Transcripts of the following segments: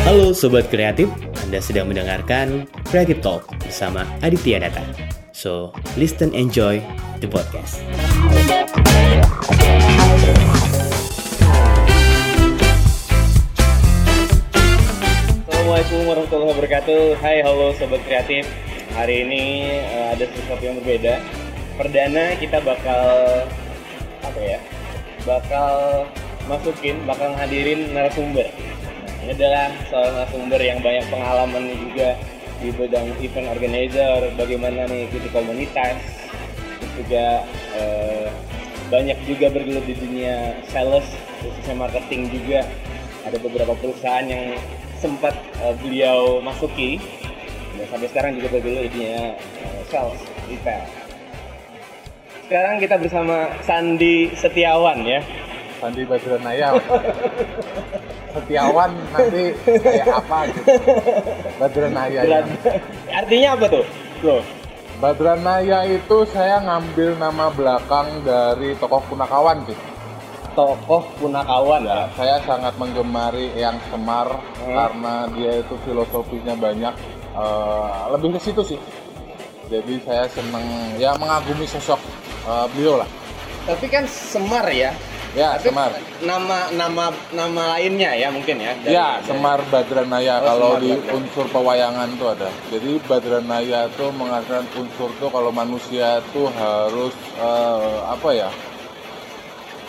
Halo Sobat Kreatif, Anda sedang mendengarkan Creative Talk bersama Aditya Data. So, listen enjoy the podcast. Assalamualaikum warahmatullahi wabarakatuh. Hai halo Sobat Kreatif. Hari ini uh, ada sesuatu yang berbeda. Perdana kita bakal Apa ya Bakal masukin, bakal hadirin narasumber Ini adalah seorang narasumber yang banyak pengalaman juga Di bidang event organizer Bagaimana nih ikuti komunitas Terus juga uh, banyak juga bergelut di dunia sales khususnya marketing juga ada beberapa perusahaan yang sempat uh, beliau masuki dan sampai sekarang juga bergelut di dunia uh, sales retail. Sekarang kita bersama Sandi Setiawan ya. Sandi Badranaya Setiawan nanti kayak apa gitu Badranaya ya. Artinya apa tuh? Loh, Badranaya itu saya ngambil nama belakang dari tokoh Punakawan gitu tokoh punakawan ya. saya sangat menggemari Eyang Semar Hmm. karena dia itu filosofinya banyak Eh, lebih ke situ sih jadi saya seneng ya mengagumi sosok eh, beliau lah Tapi kan Semar ya. Ya Tapi Semar nama nama nama lainnya ya mungkin ya. dari- Ya, Semar Badranaya Oh, kalau Semar di Badranaya. unsur pewayangan tuh ada. Jadi Badranaya itu mengatakan unsur tuh kalau manusia tuh harus eh, apa ya?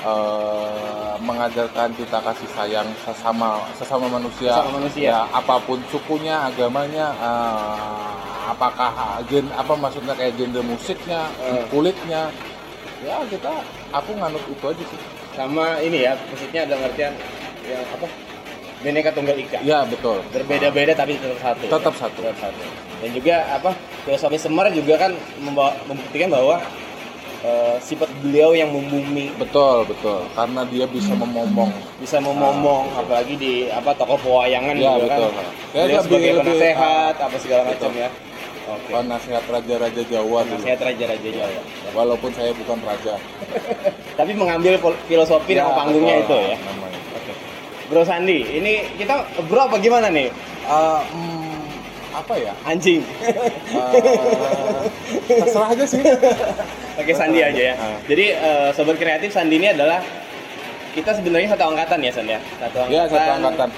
eh, mengajarkan kita kasih sayang sesama sesama manusia. Sesama manusia. Ya, apa pun sukunya, agamanya, eh, apakah gen apa maksudnya kayak genre musiknya, Eh. kulitnya. Ya, kita aku nganut itu aja sih. Sama ini ya, maksudnya ada artian yang apa? Bineka Tunggal Ika. Ya, betul. berbeda-beda tapi tetap satu Tetap satu. tetap satu dan juga apa filosofi Semar juga kan membawa, membuktikan bahwa eh, sifat beliau yang membumi Betul, betul. Karena dia bisa memomong. bisa memomong apalagi di apa tokoh pewayangan Ya, juga betul. kan Ya, beliau lebih- sebagai lebih- penasehat apa segala macam ya oke Oh, nasihat raja-raja Jawa dulu. penasehat raja-raja Jawa Walaupun saya bukan raja. tapi mengambil filosofi Ya, nama panggungnya itu ya Namanya. oke Bro Sandi ini kita bro apa gimana nih Eh, hmm, apa ya? anjing Eh, terserah aja sih. Oke Sandi aja ya. Ah. Jadi eh, sobat kreatif Sandi ini adalah kita sebenarnya satu angkatan ya Sandi ya. Satu angkatan. Ya, satu angkatan.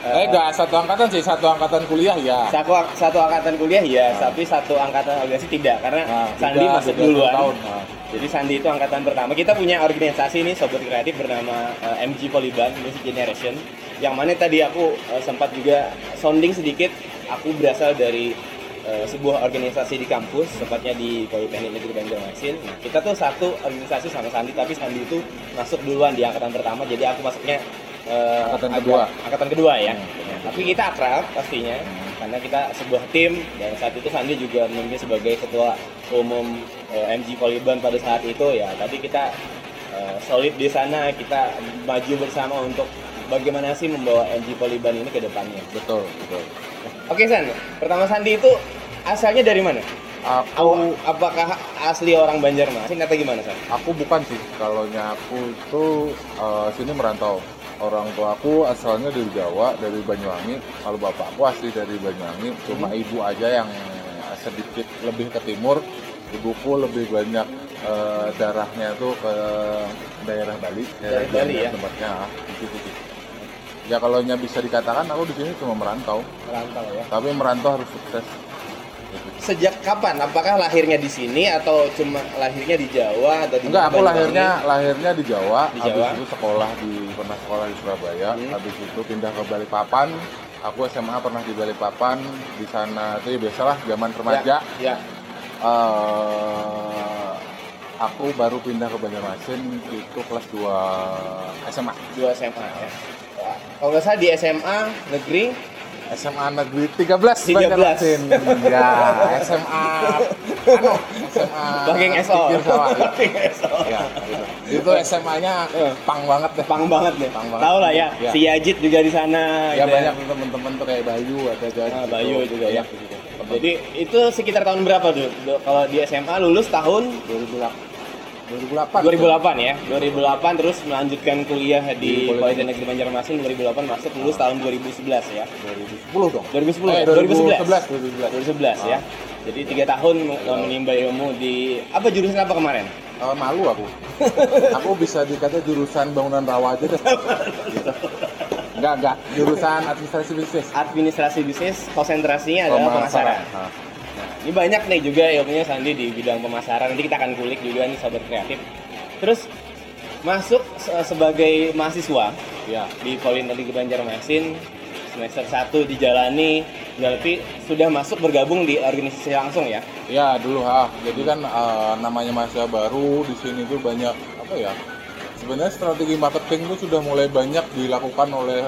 Eh, Eh, enggak satu angkatan sih, satu angkatan kuliah ya. Satu, satu angkatan kuliah ya, Ah. tapi satu angkatan organisasi tidak karena Nah, Sandi tiga- masuk duluan. tahun. Nah. Jadi Sandi itu angkatan pertama. Kita punya organisasi nih sobat kreatif bernama eh, MG Polyban Music Generation. Yang mana tadi aku eh, sempat juga sounding sedikit. Aku berasal dari eh, sebuah organisasi di kampus, tepatnya di Politeknik Negeri Banjarmasin. Nah, kita tuh satu organisasi sama Sandi, tapi Sandi itu masuk duluan di angkatan pertama. Jadi aku masuknya eh, Angkatan kedua. Angkatan kedua ya. Hmm. Tapi kita akrab pastinya karena kita sebuah tim dan saat itu Sandi juga memimpin sebagai ketua umum eh, MG Poliban pada saat itu ya. Tadi kita eh, solid di sana, kita maju bersama untuk bagaimana sih membawa MG Poliban ini ke depannya. Betul, betul. Oke San, pertama Sandi itu asalnya dari mana? Aku apakah asli orang Banjarmasin atau gimana San? aku bukan sih. Kalau aku itu eh, sini merantau. Orang tua aku asalnya dari Jawa, dari Banyuwangi. Kalau bapakku asli dari Banyuwangi, cuma Hmm. ibu aja yang sedikit lebih ke timur. Ibuku lebih banyak eh, darahnya tuh ke daerah Bali, Dari Bali ya? tempatnya ah, di situ sih. Ya kalau bisa dikatakan aku di sini cuma merantau, Merantau ya. tapi merantau harus sukses. Sejak kapan? Apakah lahirnya di sini atau cuma lahirnya di Jawa atau di Enggak, aku lahirnya lahirnya di Jawa, Di habis Jawa. itu sekolah di pernah sekolah di Surabaya, Hmm. habis itu pindah ke Balikpapan. Aku SMA pernah di Balikpapan, di sana itu ya biasalah zaman remaja. Ya. Eh, aku baru pindah ke Banjarmasin itu kelas 2 SMA. dua SMA ya. Kalau nggak salah di SMA negeri SMA Negeri 13 13. Banjarmasin. ya, SMA anu, SMA Bageng SO. Ya. Bageng SO. Ya, gitu. Itu SMA-nya Eh. pang banget deh. Pang banget deh. Pang banget. Tahu lah ya. Ya. Si Yajid juga di sana. Ya gitu banyak tuh temen-temen tuh kayak Bayu ada Gaji. Ah, Bayu juga ya. Gitu. Jadi itu sekitar tahun berapa tuh? Kalau di SMA lulus tahun 2008 2008 2008 ya 2008 terus melanjutkan kuliah Di di Politeknik. Negeri Banjarmasin 2008 masuk lulus tahun 2011 ya 2010 dong 2010 Eh, 2011 2011 2011 ya jadi tiga tahun eh, menimba ilmu di apa jurusan apa kemarin Eh, malu aku aku bisa dikata jurusan bangunan rawa aja deh gitu. enggak enggak jurusan administrasi bisnis administrasi bisnis konsentrasinya adalah pemasaran Nah, Ini banyak nih juga ilmunya Sandi di bidang pemasaran. Nanti kita akan kulik juga nih sahabat kreatif. Terus masuk se- sebagai mahasiswa ya di Politeknik Banjarmasin semester 1 dijalani berarti sudah masuk bergabung di organisasi langsung ya. ya dulu ah jadi kan eh, namanya mahasiswa baru di sini tuh banyak apa ya sebenarnya strategi marketing itu sudah mulai banyak dilakukan oleh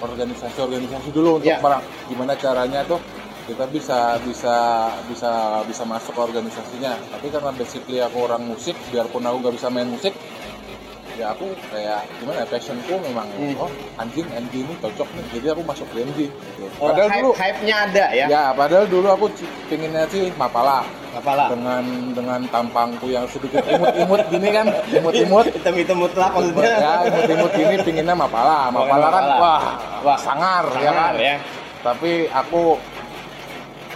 organisasi-organisasi dulu untuk Ya. merang- gimana caranya tuh kita bisa bisa bisa bisa masuk ke organisasinya tapi karena basically aku orang musik biarpun aku nggak bisa main musik ya aku kayak gimana ya passionku memang Hmm. oh anjing MG ini cocok nih jadi aku masuk di MG gitu. Oh, padahal hype, dulu hype-nya ada ya. ya padahal dulu aku pinginnya sih Mapala Apalah. dengan dengan tampangku yang sedikit imut-imut gini kan imut-imut Hitam-hitam mutlak maksudnya. ya imut-imut gini pinginnya Mapala Mapala kan Mapala. wah Wah, sangar, ya Sangar kan ya. tapi aku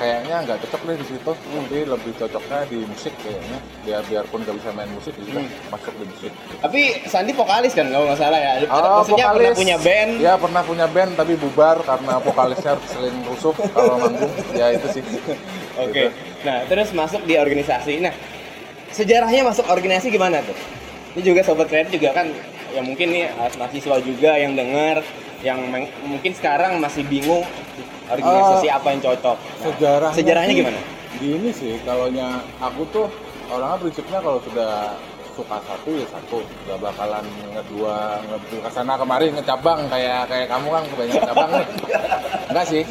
kayaknya nggak cocok deh di situ tapi lebih cocoknya di musik kayaknya biar biarpun nggak bisa main musik sudah Hmm. masuk di musik Tapi Sandi vokalis kan kalau nggak salah ya. Oh, Maksudnya pernah punya band. ya pernah punya band tapi bubar karena vokalisnya sering rusuh kalau manggung ya itu sih Oke. Gitu. Nah, terus masuk di organisasi. Nah, sejarahnya masuk organisasi gimana tuh? Ini juga sobat kreatif juga kan ya mungkin nih eh, mahasiswa juga yang dengar yang mungkin sekarang masih bingung organisasi Eh, apa yang cocok. Nah, sejarahnya sejarahnya sih gimana? Gini sih, kalaunya aku tuh orangnya prinsipnya kalau sudah suka satu ya satu, gak bakalan ngedua ngedua ke sana kemari ngecabang kayak kayak kamu kan kebanyakan cabang nih. Enggak sih,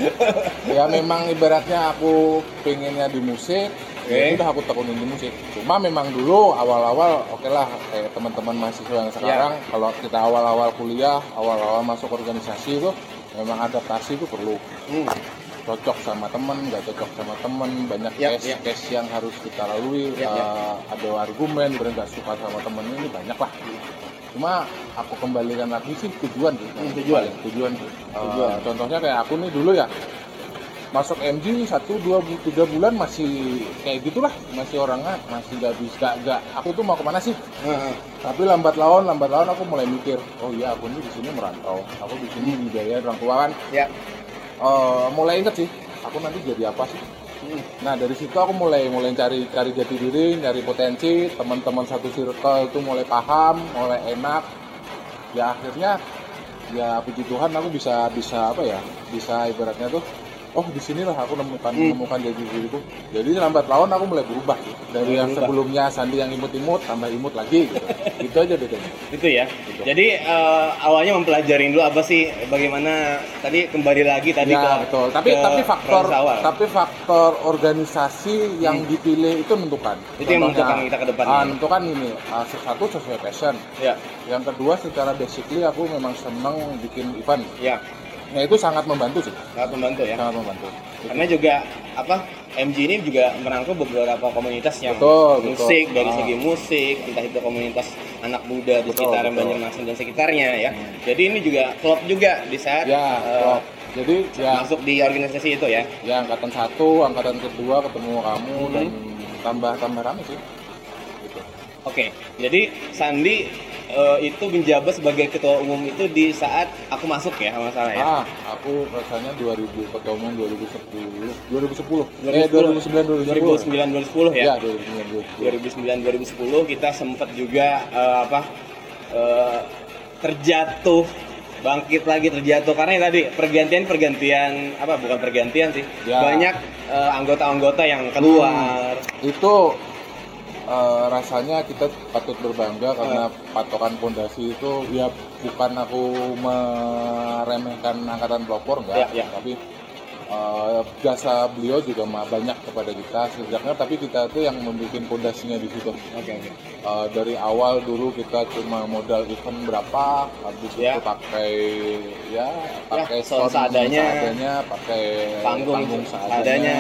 ya memang ibaratnya aku pengennya di musik, ya Oke. udah aku tekunin di musik. Cuma memang dulu awal-awal oke lah kayak teman-teman mahasiswa yang sekarang, kalau kita awal-awal kuliah, awal-awal masuk organisasi itu memang adaptasi itu perlu Hmm. cocok sama temen, nggak cocok sama temen, banyak Yap, case yap. case yang harus kita lalui, Yap, yap. eh, ada argumen, bener nggak suka sama temen ini banyak lah. Cuma aku kembalikan lagi sih tujuan sih, Hmm, tujuan. Paling tujuan sih. Eh, Tujuan. contohnya kayak aku nih dulu ya, masuk MG satu dua tiga bulan masih kayak gitulah, masih orangnya masih nggak bisa, nggak nggak. Aku tuh mau ke mana sih? Heeh. Tapi lambat laun, lambat laun aku mulai mikir, oh iya aku ini di sini merantau, aku di sini dibiayain orang tua kan, Ya. Eh, mulai inget sih aku nanti jadi apa sih Hmm. nah dari situ aku mulai mulai cari cari jati diri nyari potensi teman-teman satu circle itu mulai paham mulai enak ya akhirnya ya puji Tuhan aku bisa bisa apa ya bisa ibaratnya tuh oh di sinilah aku nemukan Hmm. nemukan jati diriku jadi lambat laun aku mulai berubah sih dari Mulai yang berubah. sebelumnya Sandi yang imut-imut tambah imut lagi gitu itu aja bedanya Itu ya. Gitu. Jadi eh, awalnya mempelajarin dulu apa sih bagaimana tadi kembali lagi tadi ya ke betul tapi ke tapi faktor awal. tapi faktor organisasi yang Hmm. dipilih itu menentukan Itu yang menentukan kita ke depannya. ah, menentukan ini ah, satu sesuai passion ya, yang kedua secara basically aku memang seneng bikin event ya, nah itu sangat membantu sih sangat membantu ya. sangat membantu Karena juga apa MG ini juga merangkul beberapa komunitas yang Betul, musik betul. dari Ah. segi musik, entah itu komunitas anak muda di Betul, sekitaran betul. Banjarmasin dan sekitarnya ya. Jadi ini juga klub juga di saat ya klop. jadi ya masuk di organisasi itu ya. ya angkatan satu angkatan kedua ketemu kamu Hmm. dan tambah tambah rame sih gitu. Oke, jadi Sandi eh, itu menjabat sebagai ketua umum itu di saat aku masuk ya, kalau salah ya. ah aku rasanya 2000 ketua umum 2010 2010 2010. eh 2009 2009 2010 2010 ya. ya 2009 2009 2010 2010 kita sempat juga eh, apa eh, terjatuh bangkit lagi terjatuh karena yang tadi pergantian pergantian apa bukan pergantian sih Ya. banyak anggota-anggota yang keluar itu eh, rasanya kita patut berbangga karena patokan pondasi itu ya bukan aku meremehkan angkatan pelopor enggak Ya, ya. tapi eh, jasa beliau juga banyak kepada kita sejaknya tapi kita tuh yang membuat pondasinya di situ oke oke Eh, dari awal dulu kita cuma modal event berapa habis Ya. itu pakai ya pakai sound sound seadanya. seadanya, pakai Panggung seadanya, seadanya.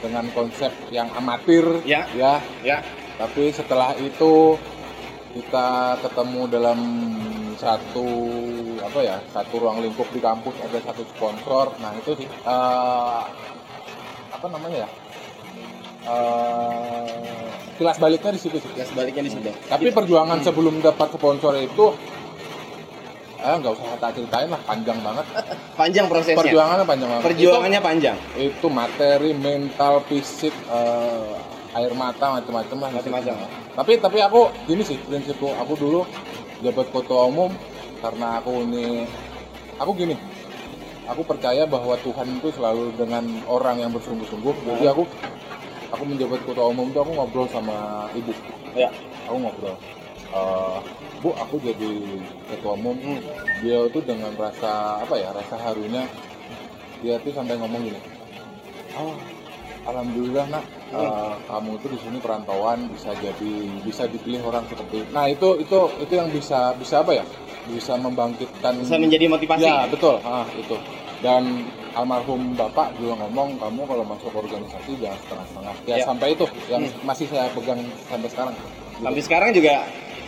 dengan konsep yang amatir Ya. ya ya tapi setelah itu kita ketemu dalam satu apa ya satu ruang lingkup di kampus ada satu sponsor nah itu sih eh, apa namanya ya Eh, kilas baliknya di situ sih Ya sebaliknya di situ. tapi perjuangan sebelum dapat sponsor itu eh nggak usah tak ceritain lah panjang banget Panjang prosesnya. perjuangannya panjang banget Perjuangannya panjang. itu, itu materi mental fisik eh, air mata macam-macam lah Macam-macam. tapi tapi aku gini sih prinsipku aku dulu jabat ketua umum karena aku ini aku gini aku percaya bahwa Tuhan itu selalu dengan orang yang bersungguh-sungguh. Jadi aku aku menjabat ketua umum itu aku ngobrol sama ibu. Ya. aku ngobrol "Eh, bu aku jadi ketua umum. Dia itu dengan rasa apa ya rasa harunya dia tuh sampai ngomong gini oh alhamdulillah nak eh, kamu itu di sini perantauan bisa jadi bisa dipilih orang seperti nah itu itu itu yang bisa bisa apa ya bisa membangkitkan Bisa menjadi motivasi. ya betul ah itu dan almarhum bapak juga ngomong kamu kalau masuk organisasi jangan setengah-setengah ya, Ya. sampai itu yang Hmm. masih saya pegang sampai sekarang Sampai sekarang juga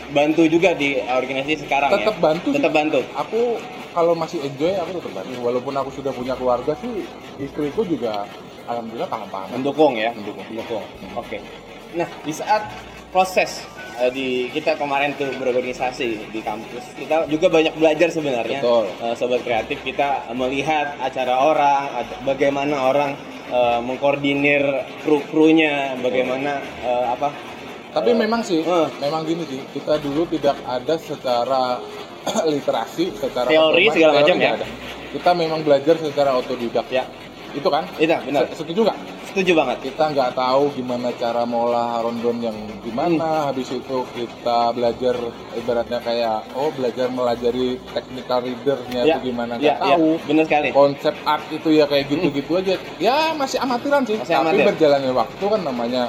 bantu juga di organisasi sekarang tetap ya. bantu. Tetap bantu. aku kalau masih enjoy aku tetap bantu walaupun aku sudah punya keluarga sih istriku juga alhamdulillah paham-paham Mendukung ya. Mendukung. Mendukung. Oke. Nah, di saat proses eh, di kita kemarin tuh berorganisasi di kampus, kita juga banyak belajar sebenarnya. Betul. Eh, sobat kreatif kita melihat acara orang, bagaimana orang eh, mengkoordinir kru-krunya, bagaimana eh, apa? tapi memang sih eh. memang gini sih kita dulu tidak ada secara literasi secara Teori segala macam ya. ada. kita memang belajar secara otodidak Ya, itu kan? Itu benar. Se- setuju nggak? Setuju banget. kita nggak tahu gimana cara mengolah rondon yang gimana habis itu kita belajar ibaratnya kayak oh belajar melajari technical readernya Ya, itu gimana ya, nggak ya, tahu. Benar sekali. konsep art itu ya kayak gitu-gitu aja. Ya masih amatiran sih. Masih tapi amatir. berjalannya waktu kan namanya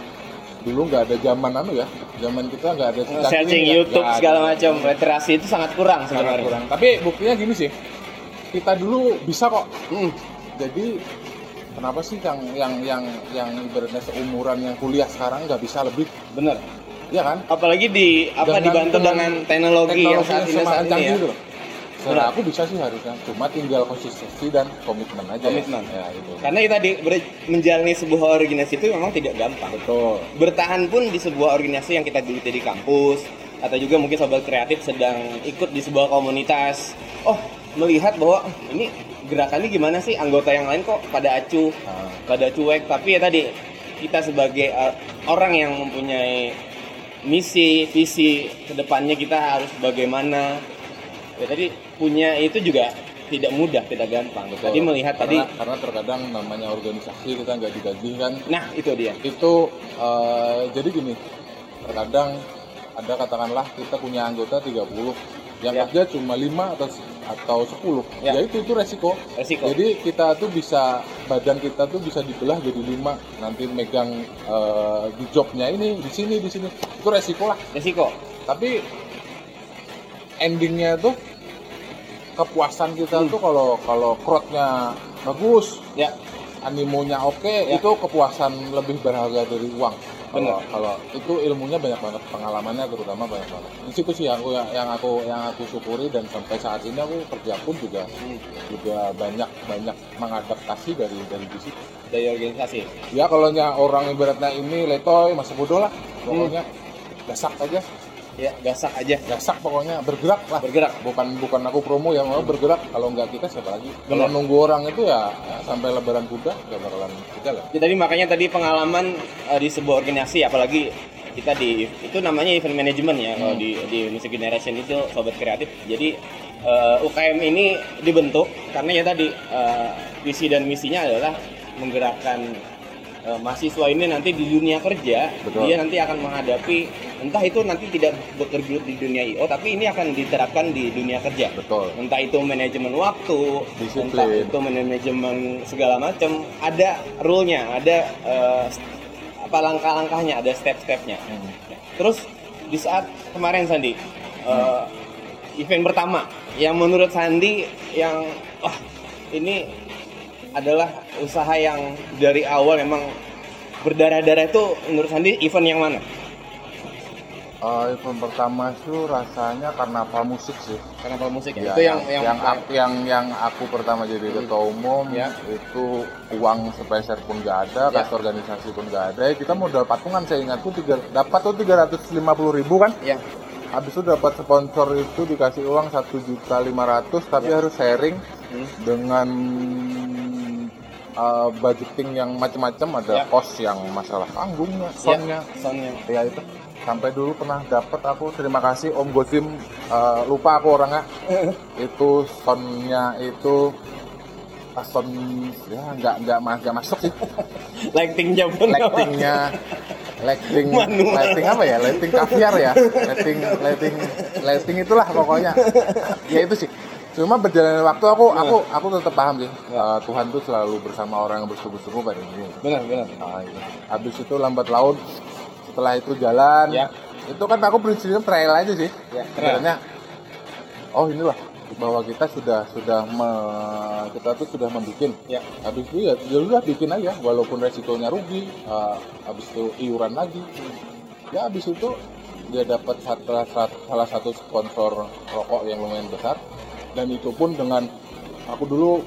dulu nggak ada zaman anu ya. Zaman kita nggak ada secanggih Searching ini ya. YouTube Nggak segala ada. macam, literasi itu sangat kurang Sangat sebenarnya. kurang. Tapi buktinya gini sih. Kita dulu bisa kok. Hmm, jadi kenapa sih yang yang yang yang ibaratnya seumuran yang kuliah sekarang nggak bisa lebih benar. ya kan apalagi di apa Dengan- dibantu dengan dengan teknologi, yang saat ini saat ini ya. gitu. Secara aku bisa sih harusnya, cuma tinggal konsistensi dan komitmen aja. Komitmen. Ya, itu. Karena kita di, ber- menjalani sebuah organisasi itu memang tidak gampang. Betul. Bertahan pun di sebuah organisasi yang kita geluti di kampus atau juga mungkin sobat kreatif sedang ikut di sebuah komunitas. Oh, melihat bahwa "Oh, ini gerakannya gimana sih anggota yang lain kok pada acuh, Nah, pada cuek, tapi ya tadi kita sebagai uh, orang yang mempunyai misi, visi ke depannya kita harus bagaimana. Ya tadi punya itu juga tidak mudah, tidak gampang. betul. Tadi melihat karena, tadi, karena terkadang namanya organisasi kita nggak digaji kan. nah itu dia. Itu eh, jadi gini, terkadang ada katakanlah kita punya anggota 30 yang Ya. kerja cuma 5 atau atau 10 Ya. ya itu itu resiko Resiko. Jadi kita tuh bisa badan kita tuh bisa dibelah jadi lima nanti megang eh, di jobnya ini di sini di sini itu resiko lah. Resiko. Tapi endingnya tuh kepuasan kita Hmm. tuh kalau kalau crowdnya bagus, Ya, animonya oke, Ya. itu kepuasan lebih berharga dari uang. Kalau Benar. kalau itu ilmunya banyak banget, pengalamannya terutama banyak banget. Di situ sih yang aku yang aku yang aku syukuri dan sampai saat ini aku kerja pun juga hmm, juga banyak banyak mengadaptasi dari dari di situ. dari organisasi. Ya kalau orang ibaratnya ini letoy masih bodoh lah, pokoknya gasak aja, Ya, gasak aja. gasak pokoknya bergerak lah. Bergerak. Bukan bukan aku promo yang mau bergerak, kalau nggak kita siapa lagi? Kalau nunggu orang itu ya, ya sampai lebaran kuda nggak bakalan kita lah. Ya, tadi makanya tadi pengalaman eh, di sebuah organisasi apalagi kita di itu namanya event management ya kalau Hmm. di di Music Generation itu sobat kreatif. Jadi eh, UKM ini dibentuk karena ya tadi eh, visi dan misinya adalah menggerakkan eh, mahasiswa ini nanti di dunia kerja Betul. dia nanti akan menghadapi entah itu nanti tidak bekerja di dunia IO tapi ini akan diterapkan di dunia kerja Betul. entah itu manajemen waktu, Disiplin. entah itu manajemen segala macam, ada rule-nya, ada eh, apa langkah-langkahnya, ada step-stepnya. Hmm. Terus di saat kemarin Sandi, eh, event pertama yang menurut Sandi yang wah ini adalah usaha yang dari awal memang berdarah-darah itu menurut Sandi event yang mana? Eh, event pertama itu rasanya karnaval musik sih. Karnaval musik ya. Ya, itu yang yang, yang aku, yang yang aku pertama jadi ketua umum Ya. itu uang sepeser pun nggak ada, Ya. kas organisasi pun nggak ada. Kita modal patungan saya ingat tuh tiga, dapat tuh tiga ratus lima puluh ribu kan. ya. Habis itu dapat sponsor itu dikasih uang satu juta lima ratus, tapi harus sharing Hmm. dengan uh, budgeting yang macam-macam. Ada Ya. kos yang masalah panggungnya, soundnya, Soundnya. ya itu sampai dulu pernah dapat aku terima kasih Om Gosim eh, lupa aku orangnya itu soundnya itu sound ya nggak nggak mas nggak masuk sih Lighting Jepun. lightingnya lighting Manual. lighting apa ya lighting kaviar ya lighting lighting lighting itulah pokoknya ya itu sih cuma berjalannya waktu aku aku aku tetap paham sih Eh, Tuhan tuh selalu bersama orang yang bersungguh-sungguh pada ini Benar, benar. Nah, itu. Habis itu lambat laun, setelah itu jalan, Ya. itu kan aku prinsipnya trail aja sih. Ya. Sebenarnya, oh inilah bahwa kita sudah sudah me- kita tuh sudah membuat. Ya. Habis itu ya, ya udah bikin aja, walaupun resikonya rugi. eh, habis itu iuran lagi. Ya habis itu dia dapat salah, salah satu sponsor rokok yang lumayan besar dan itu pun dengan aku dulu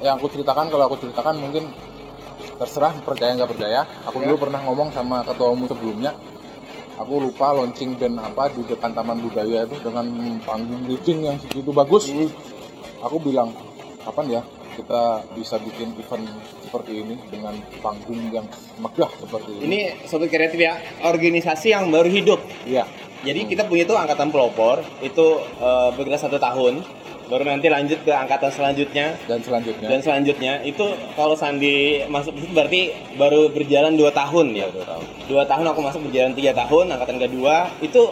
yang aku ceritakan kalau aku ceritakan mungkin terserah percaya nggak percaya. Aku Ya. dulu pernah ngomong sama ketua umum sebelumnya aku lupa launching band apa di depan taman budaya itu dengan panggung rigging yang segitu bagus. Aku bilang kapan ya kita bisa bikin event seperti ini dengan panggung yang megah seperti ini? Ini sobat kreatif ya, organisasi yang baru hidup. iya. Jadi kita punya itu angkatan pelopor, itu eh, bergerak satu tahun, baru nanti lanjut ke angkatan selanjutnya, dan selanjutnya dan selanjutnya itu kalau Sandi masuk itu berarti baru berjalan dua tahun ya. dua tahun Dua tahun aku masuk berjalan tiga tahun, angkatan kedua itu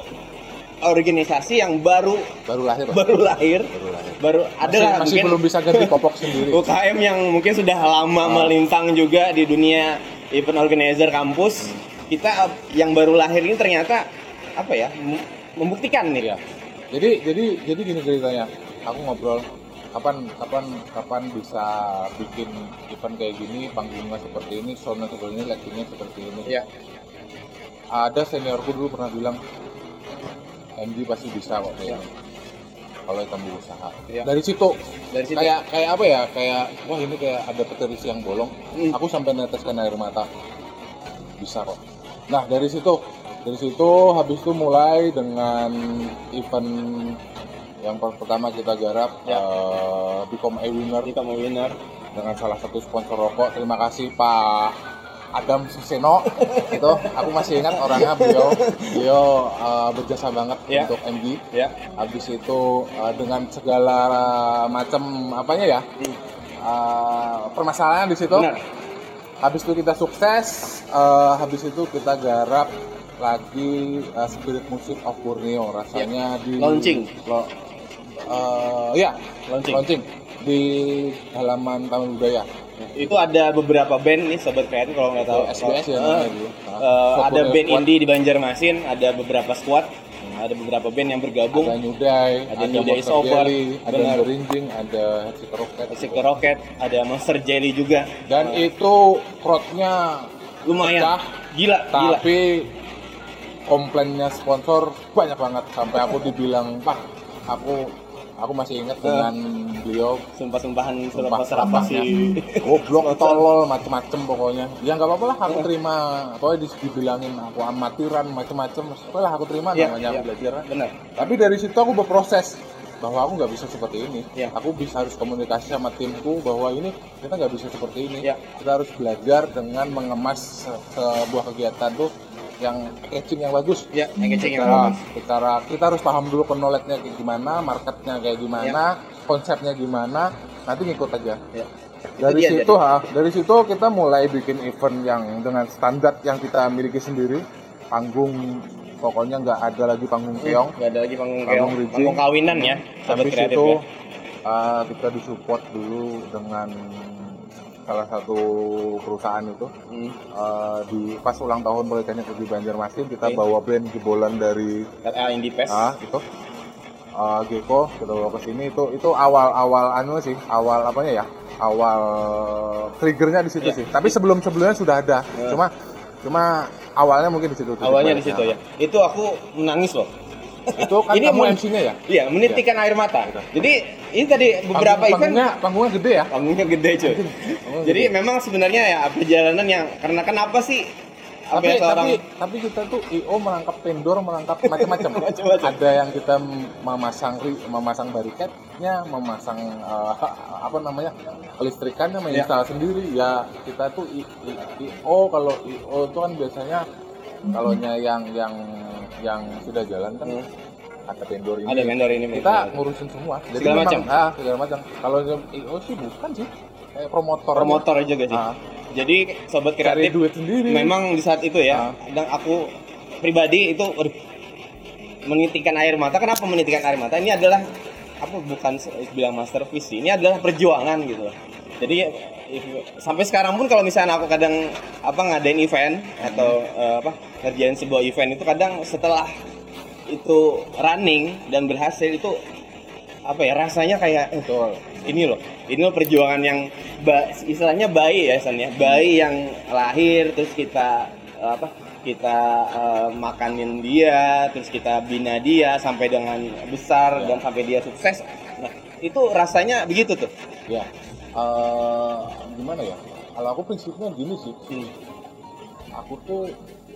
organisasi yang baru baru lahir baru lahir, baru lahir baru ada masih, masih mungkin belum bisa ganti popok sendiri UKM yang mungkin sudah lama Ah. melintang juga di dunia event organizer kampus. Hmm. Kita yang baru lahir ini ternyata apa ya? mem- Membuktikan nih. Iya. Jadi jadi jadi gini ceritanya. Aku ngobrol kapan kapan kapan bisa bikin event kayak gini, panggungnya seperti ini, soundnya seperti ini, lightingnya seperti ini. Iya. Ada seniorku dulu pernah bilang, MD pasti bisa kok ini. Kalau kamu usaha. Iya. Dari situ Dari situ. kayak kayak apa ya? Kayak wah ini kayak ada petirisi yang bolong. Hmm. Aku sampai neteskan air mata. Bisa kok. Nah dari situ dari situ habis itu mulai dengan event yang per- pertama kita garap Ya. eh, Become a Winner Jadi kamu winner. dengan salah satu sponsor rokok. Terima kasih Pak Adam Suseno itu aku masih ingat orangnya beliau beliau eh, berjasa banget Ya. untuk MG Ya. habis itu eh, dengan segala macam apanya ya eh, permasalahan di situ Benar. habis itu kita sukses eh, habis itu kita garap lagi eh, Spirit Music of Borneo rasanya di Launching. lo, eh, ya Launching. launching di halaman Taman Budaya Itu ada beberapa band nih sobat kreatif kalau nggak tahu. SBS ya eh, Soft ada band Squad. indie di Banjarmasin, ada beberapa squad, ada beberapa band yang bergabung. ada New Day, Ada New Day Sober, ada benar. Merinjing, ada Hexit Rocket. Rocket, ada Monster Jelly juga. Dan itu crowdnya Lumayan. pecah, Gila, gila. tapi komplainnya sponsor banyak banget sampai aku dibilang pak aku aku masih ingat dengan beliau Sumpah-sumpahan sumpah apa sih? goblok tolol macem-macem pokoknya ya nggak apa-apa lah aku terima pokoknya di- dibilangin aku amatiran macem-macem setelah aku terima Iya, namanya iya. belajar Benar. tapi dari situ aku berproses bahwa aku nggak bisa seperti ini Iya. aku bisa harus komunikasi sama timku bahwa ini kita nggak bisa seperti ini Iya. kita harus belajar dengan mengemas se- sebuah kegiatan tuh yang packaging yang bagus Ya, yang kecil yang bagus. secara kita harus paham dulu knowledge-nya kayak gimana marketnya kayak gimana konsepnya gimana nanti ngikut aja Ya. dari dia, situ ha dari situ kita mulai bikin event yang dengan standar yang kita miliki sendiri panggung pokoknya nggak ada lagi panggung keong Gak ada lagi panggung Panggung keong, rigging. panggung kawinan ya, habis kreatif itu ya. uh, kita disupport dulu dengan salah satu perusahaan itu Hmm. Uh, di pas ulang tahun Politeknik di Banjarmasin kita Oke. bawa band jebolan dari RA Indie Fest. ah gitu uh, Geko kita bawa ke sini itu itu awal awal anu sih awal apanya ya awal triggernya di situ Iya. sih tapi sebelum sebelumnya sudah ada Iya. cuma cuma awalnya mungkin di situ Awalnya di situ ya. Itu aku menangis loh. Itu kan Ini kamu MC-nya ya Iya, menitikan air mata. Gitu. Jadi ini tadi beberapa Panggung- event panggungnya panggungnya gede ya panggungnya gede cuy. Panggungnya Jadi gede. memang sebenarnya ya perjalanan yang karena kenapa sih tapi ya seorang tapi tapi kita tuh IO merangkap vendor merangkap macam-macam ada yang kita memasang memasang barikatnya memasang eh, apa namanya listrikannya menginstal sendiri ya kita tuh IO kalau IO itu kan biasanya kalau yang yang yang sudah jalan kan Hmm. ada vendor ini ada vendor ini kita ngurusin semua jadi Segala memang, macam. ah, segala macam kalau IO sih bukan sih kayak promotor aja. promotor juga sih. Ah. Jadi sobat cari kreatif duit sendiri memang di saat itu ya Ah. dan aku pribadi itu aduh, menitikan air mata kenapa menitikan air mata ini adalah apa bukan bilang masterpiece sih ini adalah perjuangan gitu loh jadi if- sampai sekarang pun kalau misalnya aku kadang apa ngadain event atau eh, apa ngerjain sebuah event itu kadang setelah itu running dan berhasil itu apa ya rasanya kayak eh, betul. ini loh ini loh perjuangan yang ba- istilahnya bayi ya San ya. Bayi yang lahir terus kita eh, apa kita eh, makanin dia terus kita bina dia sampai dengan besar Ya. dan sampai dia sukses. Nah itu rasanya begitu tuh. Ya eh, gimana ya kalau aku prinsipnya gini sih Hmm. aku tuh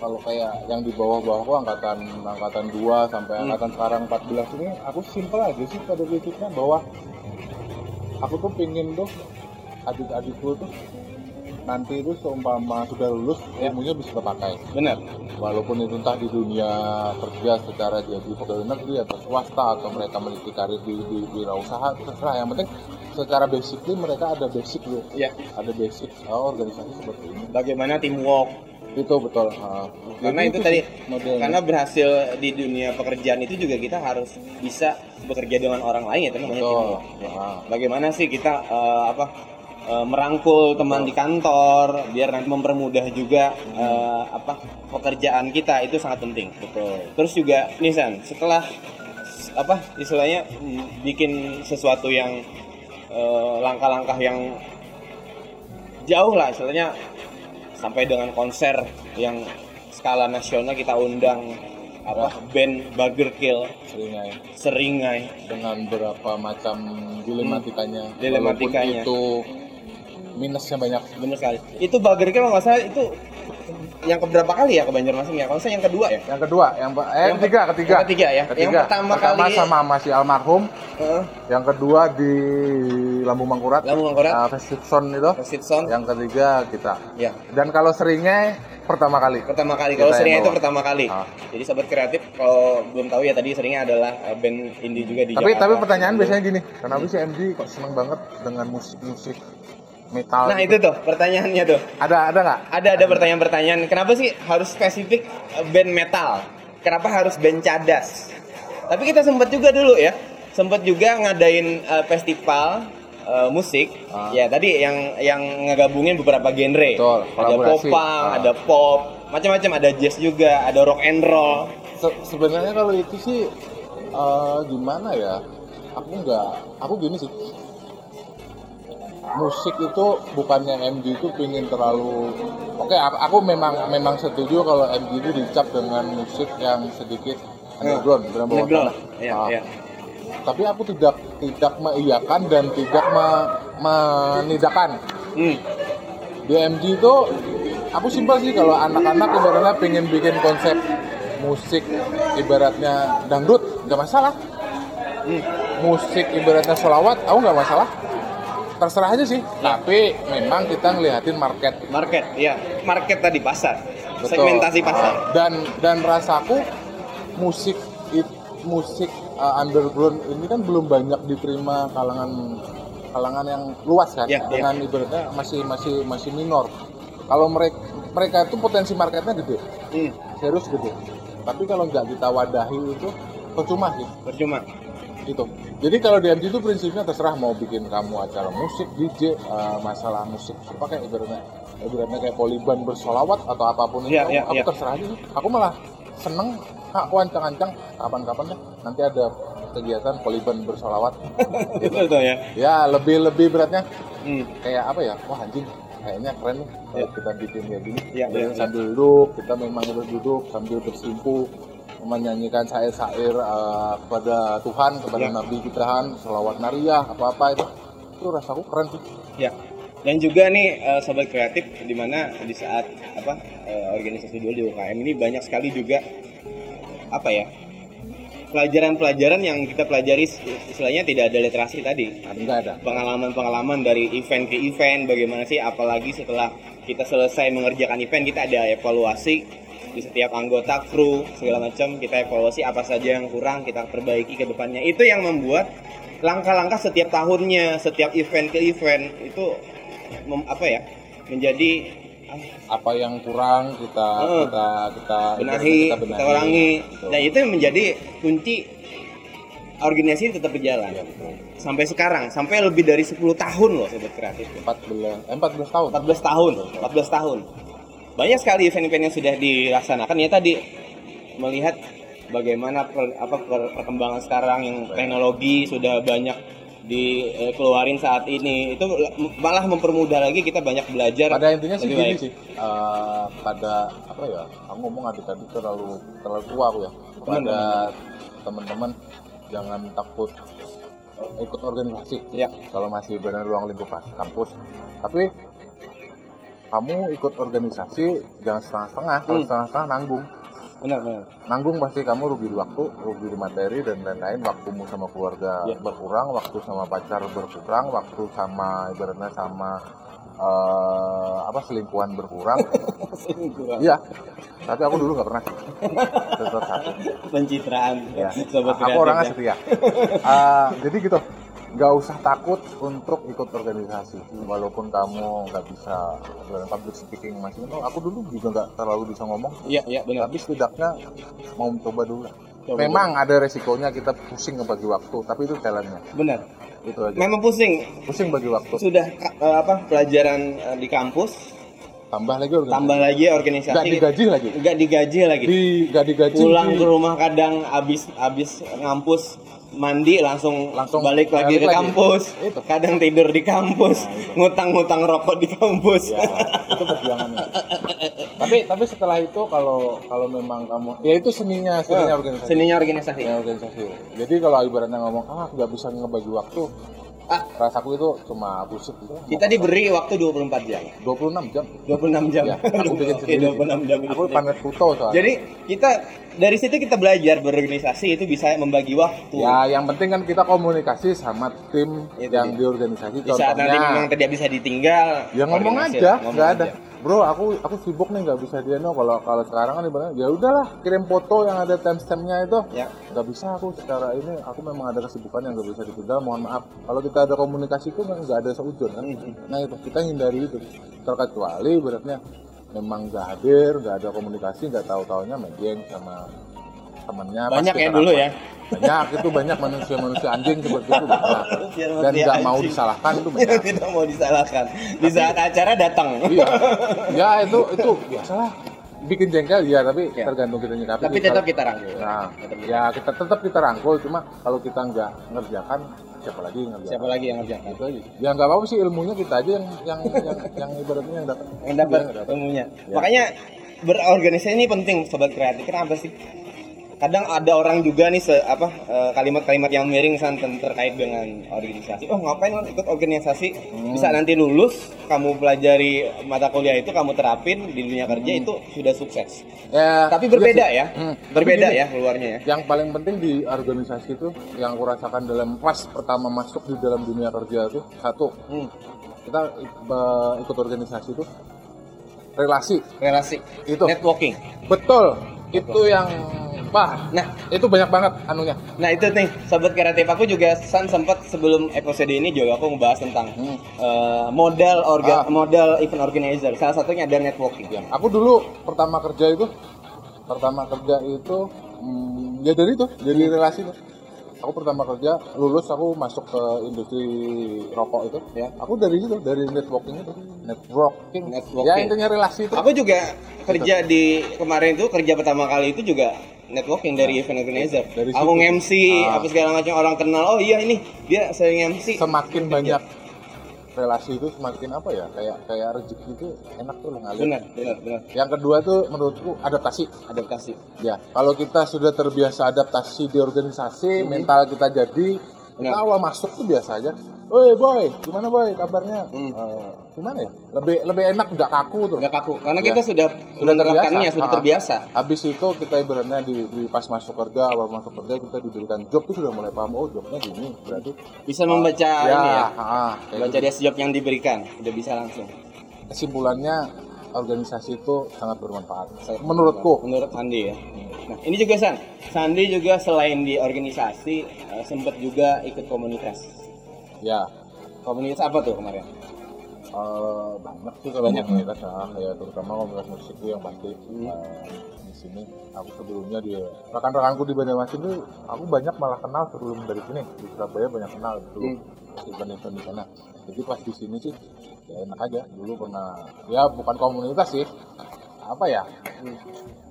kalau kayak yang di bawah-bawah aku angkatan angkatan 2 sampai Hmm. angkatan sekarang 14 ini aku simpel aja sih pada prinsipnya bahwa aku tuh pingin tuh adik-adikku tuh nanti itu seumpama sudah lulus Ya. ilmunya bisa terpakai benar walaupun itu entah di dunia kerja secara jadi pegawai negeri atau swasta atau mereka meniti karir di, di wirausaha terserah yang penting secara basically mereka ada basic loh ya ada basic oh, organisasi seperti ini bagaimana teamwork itu betul Ah. karena Jadi itu tadi modelnya. karena berhasil di dunia pekerjaan itu juga kita harus bisa bekerja dengan orang lain ya itu namanya Betul. teamwork ya. Ah. bagaimana sih kita eh, apa eh, merangkul teman di kantor biar nanti mempermudah juga eh, apa pekerjaan kita itu sangat penting betul terus juga nih San setelah apa istilahnya bikin sesuatu yang langkah-langkah yang jauh lah. Istilahnya sampai dengan konser yang skala nasional kita undang apa band Burger Kill. Seringnya ya Seringai. Dengan beberapa macam dilematikanya. Hmm. Dilematikanya. Itu minusnya banyak. Bener sekali. Itu Burger Kill kalau nggak salah itu yang keberapa kali ya ke Banjarmasin ya? Kalau saya yang kedua ya? Yang kedua yang eh Yang ketiga ketiga. yang ketiga ya? Yang pertama, kali sama masih almarhum. Heeh. yang kedua di Lambung Mangkurat. Lambung Mangkurat. Uh, Festival itu. Persitson yang ketiga kita. Ya. Dan kalau seringnya pertama kali. Pertama kali. Kalau seringnya itu pertama kali. Ah. jadi sobat kreatif kalau belum tahu ya tadi seringnya adalah eh, band indie juga di tapi Jakarta. tapi pertanyaan biasanya gini kenapa sih MG kok seneng banget dengan musik musik metal nah gitu? itu tuh pertanyaannya tuh. Ada ada nggak? Ada ada pertanyaan-pertanyaan. Kenapa sih harus spesifik eh, band metal? Kenapa harus band cadas? Tapi kita sempat juga dulu ya sempat juga ngadain eh, festival eh, musik. Ah. ya tadi yang yang ngegabungin beberapa genre. Betul, ada popang Ah. ada pop macam-macam ada jazz juga ada rock and roll. Se- sebenarnya kalau itu sih eh, gimana ya? Aku nggak aku gini sih musik itu bukannya MG itu pingin terlalu oke aku, aku memang memang setuju kalau MG itu dicap dengan musik yang sedikit underground bukan bawah Underground. tanah. Iya, Ah, iya. tapi aku tidak tidak mengiyakan dan tidak me- menidakan Hmm. di MG itu aku simpel sih kalau anak-anak ibaratnya pengen bikin konsep musik ibaratnya dangdut nggak masalah Hmm. musik ibaratnya sholawat aku nggak masalah terserah aja sih. Tapi memang kita ngeliatin market. Market ya market tadi pasar. Betul. segmentasi pasar. Dan dan rasaku musik it- musik uh, underground ini kan belum banyak diterima kalangan kalangan yang luas kan? Ya, dengan ibaratnya masih masih masih minor. Kalau mereka mereka itu potensi marketnya gede. Hmm. serius gede. Tapi kalau nggak kita wadahi itu percuma sih. Percuma gitu. Jadi kalau di MG itu prinsipnya terserah mau bikin kamu acara musik DJ uh, masalah musik apa kayak ibaratnya ibaratnya kayak poliban bersolawat atau apa pun itu Iya, aku, iya, aku iya. terserah aja aku malah seneng aku ancang-ancang? Kapan-kapan deh nanti ada kegiatan poliban bersolawat. Betul tuh ya. Ya lebih lebih beratnya hmm. kayak apa ya wah anjing kayaknya keren nih kalau kita bikin kayak gini. Iya, Jadi iya, sambil duduk kita memang duduk sambil bersimpu menyanyikan syair-syair eh, kepada Tuhan kepada Iya. Nabi kan selawat nariyah apa-apa itu itu rasaku keren sih Ya. Dan juga nih eh, sobat kreatif di mana di saat apa eh, organisasi dulu di UKM ini banyak sekali juga apa ya pelajaran-pelajaran yang kita pelajari istilahnya tidak ada literasi tadi enggak ada pengalaman-pengalaman dari event ke event bagaimana sih apalagi setelah kita selesai mengerjakan event kita ada evaluasi di setiap anggota kru segala macam kita evaluasi apa saja yang kurang kita perbaiki ke depannya itu yang membuat langkah-langkah setiap tahunnya setiap event ke event itu mem- apa ya menjadi ah, apa yang kurang kita Eh. kita kita benahi, kita kita, kurangi. Gitu. Nah itu yang menjadi kunci organisasi tetap berjalan betul. sampai sekarang, sampai lebih dari 10 tahun loh sobat kreatif. 14 eh, 14 tahun 14 tahun, 14 tahun. Banyak sekali event-event yang sudah dilaksanakan. Ya tadi melihat bagaimana per- apa per- perkembangan sekarang yang teknologi sudah banyak dikeluarin saat ini. Itu malah mempermudah lagi kita banyak belajar. Pada intinya sih gini sih eh, pada apa ya aku ngomong adik tadi terlalu terlalu tua aku ya. Pada teman-teman jangan takut ikut organisasi. Ya. kalau masih benar ruang lingkup kampus. Tapi kamu ikut organisasi jangan setengah-setengah kalau Hmm. setengah-setengah nanggung benar benar nanggung pasti kamu rugi di waktu, rugi di materi dan lain-lain. Waktumu sama keluarga Ya. berkurang, waktu sama pacar berkurang, waktu sama ibaratnya sama eh, apa selingkuhan berkurang. Iya. Tapi aku dulu nggak pernah. Tetap satu. pencitraan Ya. sobat Aku orangnya ya. setia. Eh, jadi gitu. Nggak usah takut untuk ikut organisasi, walaupun kamu nggak bisa dalam public speaking masih. Oh, aku dulu juga nggak terlalu bisa ngomong, Iya, iya benar. tapi setidaknya mau mencoba dulu. Coba Memang ada resikonya kita pusing ngebagi waktu, tapi itu challenge-nya. Benar. Itu aja. Memang pusing. Pusing bagi waktu. Sudah eh, apa pelajaran eh, di kampus, Tambah lagi organisasi. tambah lagi organisasi. Nggak digaji lagi. Nggak digaji lagi. Di nggak digaji. Pulang di- ke rumah kadang abis abis ngampus mandi langsung Langsung balik lagi ke lagi. kampus. Itu. Kadang tidur di kampus, ngutang-ngutang rokok di kampus. Ya, itu perjuangannya. tapi tapi setelah itu kalau kalau memang kamu ya itu seninya seninya organisasi. Seninya organisasi. Seninya organisasi. Jadi kalau ibaratnya ngomong ah nggak bisa ngebagi waktu, Ah, rasaku itu cuma busuk gitu. kita diberi waktu 24 jam. 26 jam. 26 jam. Ya, aku bikin sendiri. 26 jam. Aku panet foto soalnya. Jadi kita dari situ kita belajar berorganisasi itu bisa membagi waktu. Ya, yang penting kan kita komunikasi sama tim Itu yang dia. di organisasi. Di saat nanti memang tidak bisa ditinggal. ya ngomong aja, nggak ada. aja. Bro, aku aku sibuk nih nggak bisa dia no. Kalau kalau sekarang kan ibaratnya ya udahlah kirim foto yang ada timestampnya itu. Ya. Nggak bisa aku secara ini aku memang ada kesibukan yang nggak bisa ditinggal. Mohon maaf. Kalau kita ada komunikasi itu memang nggak ada seujun kan. Hmm. Nah itu kita hindari itu. Terkecuali beratnya memang nggak hadir, nggak ada komunikasi, nggak tahu taunya main game sama temennya. Banyak ya dulu ya. Banyak itu banyak manusia-manusia anjing seperti itu banyak. Dan nggak mau disalahkan itu banyak. tidak mau disalahkan. Di saat acara datang. iya ya itu itu biasalah bikin jengkel ya tapi Ya. tergantung kita nyikapi Tapi tetap kita rangkul. nah Tetap kita- ya kita tetap kita rangkul cuma kalau kita nggak ngerjakan siapa lagi yang ngerjakan Siapa lagi yang ngerjakan? itu aja ya nggak apa-apa sih ilmunya kita aja yang yang yang, yang ibaratnya yang dapat Yang dapat nggak ilmunya. Ya. Makanya berorganisasi ini penting sobat kreatif. Kenapa sih? Kadang ada orang juga nih se, apa eh, kalimat-kalimat yang miring santen terkait dengan organisasi. Oh ngapain lo ikut organisasi? Hmm. Bisa nanti lulus, kamu pelajari mata kuliah itu, kamu terapin di dunia kerja itu sudah sukses. ya Tapi berbeda ya, Hmm, berbeda gini, ya keluarnya ya. yang paling penting di organisasi itu yang aku rasakan dalam pas pertama masuk di dalam dunia kerja itu satu Hmm, kita ikut organisasi itu relasi relasi, Itu. networking. betul itu yang wah Nah, itu banyak banget anunya Nah itu nih sobat kreatif aku juga san sempat sebelum episode ini juga aku ngebahas tentang Hmm. eh, modal orga Ah. modal event organizer. Salah satunya ada networking. Ya, aku dulu pertama kerja itu pertama kerja itu hmm, ya dari itu dari relasi tuh aku pertama kerja lulus aku masuk ke industri rokok itu Ya. aku dari itu dari networking itu networking, Networking. ya intinya relasi itu Aku juga kerja di kemarin itu kerja pertama kali itu juga networking dari event organizer. Dari aku nge-MC Ah. apa segala macam orang kenal. Oh iya ini dia sering MC. semakin banyak relasi itu semakin apa ya kayak kayak rezeki itu enak tuh ngalir benar benar benar yang kedua tuh menurutku adaptasi adaptasi ya kalau kita sudah terbiasa adaptasi di organisasi mental kita jadi kita awal masuk tuh biasa aja Woi boy, gimana boy kabarnya? Hmm. Eh, gimana ya? Lebih lebih enak nggak kaku tuh. nggak kaku karena Ya. kita sudah Sudah terbiasa. sudah Ah. terbiasa Habis itu kita ibaratnya di, di pas masuk kerja, awal masuk kerja kita diberikan job tuh sudah mulai paham oh jobnya gini berarti bisa membaca ya, ini ya ah, kayak baca gitu. desk job yang diberikan udah bisa langsung kesimpulannya organisasi itu sangat bermanfaat menurutku menurut Sandi ya nah ini juga San Sandi juga selain di organisasi eh, sempat juga ikut komunitas ya komunitas apa tuh kemarin eh, banyak sih Banyak. komunitas ya, ya terutama komunitas musik itu yang pasti Hmm. eh, di sini aku sebelumnya di rekan-rekanku di Banjarmasin tuh aku banyak malah kenal sebelum dari sini di Surabaya banyak kenal dulu Hmm. event-event di sana jadi pas di sini sih ya enak aja dulu pernah ya bukan komunitas sih apa ya